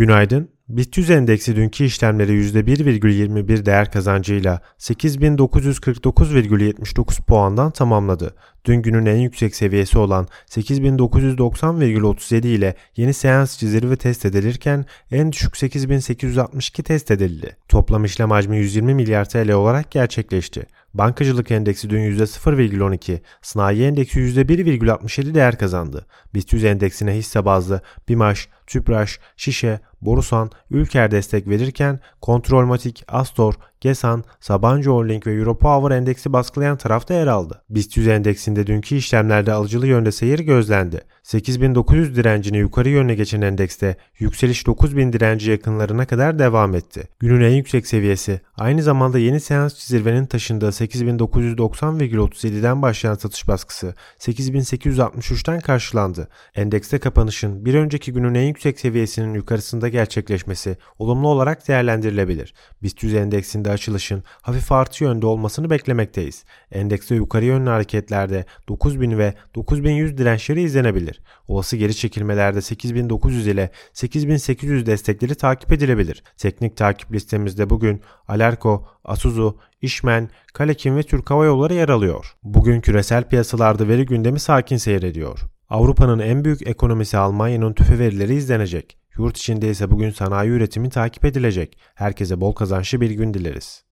Günaydın. BIST 100 endeksi dünkü işlemleri %1,21 değer kazancıyla 8949,79 puandan tamamladı. Dün günün en yüksek seviyesi olan 8990,37 ile yeni seans ve test edilirken en düşük 8862 test edildi. Toplam işlem hacmi 120 milyar TL olarak gerçekleşti. Bankacılık endeksi dün %0,12, sanayi endeksi %1,67 değer kazandı. BIST 100 endeksine hisse bazlı BİMAŞ, Tüpraş, Şişe, Borusan, Ülker destek verirken Kontrolmatik, Astor, Gesan, Sabancı Holding ve Europower endeksi baskılayan tarafta yer aldı. BIST 100 endeksinde dünkü işlemlerde alıcılı yönde seyir gözlendi. 8900 direncini yukarı yönle geçen endekste yükseliş 9000 direnci yakınlarına kadar devam etti. Günün en yüksek seviyesi aynı zamanda yeni seans zirvenin taşındığı 8990,37'den başlayan satış baskısı 8863'ten karşılandı. Endekste kapanışın bir önceki günün en yüksek seviyesinin yukarısında gerçekleşmesi olumlu olarak değerlendirilebilir. BIST 100 endeksinde açılışın hafif artı yönde olmasını beklemekteyiz. Endekste yukarı yönlü hareketlerde 9000 ve 9100 dirençleri izlenebilir. Olası geri çekilmelerde 8900 ile 8800 destekleri takip edilebilir. Teknik takip listemizde bugün Alerko, Asuzu, İşmen, Kalekim ve Türk Hava Yolları yer alıyor. Bugün küresel piyasalarda veri gündemi sakin seyrediyor. Avrupa'nın en büyük ekonomisi Almanya'nın tüfe verileri izlenecek. Yurt içinde ise bugün sanayi üretimi takip edilecek. Herkese bol kazançlı bir gün dileriz.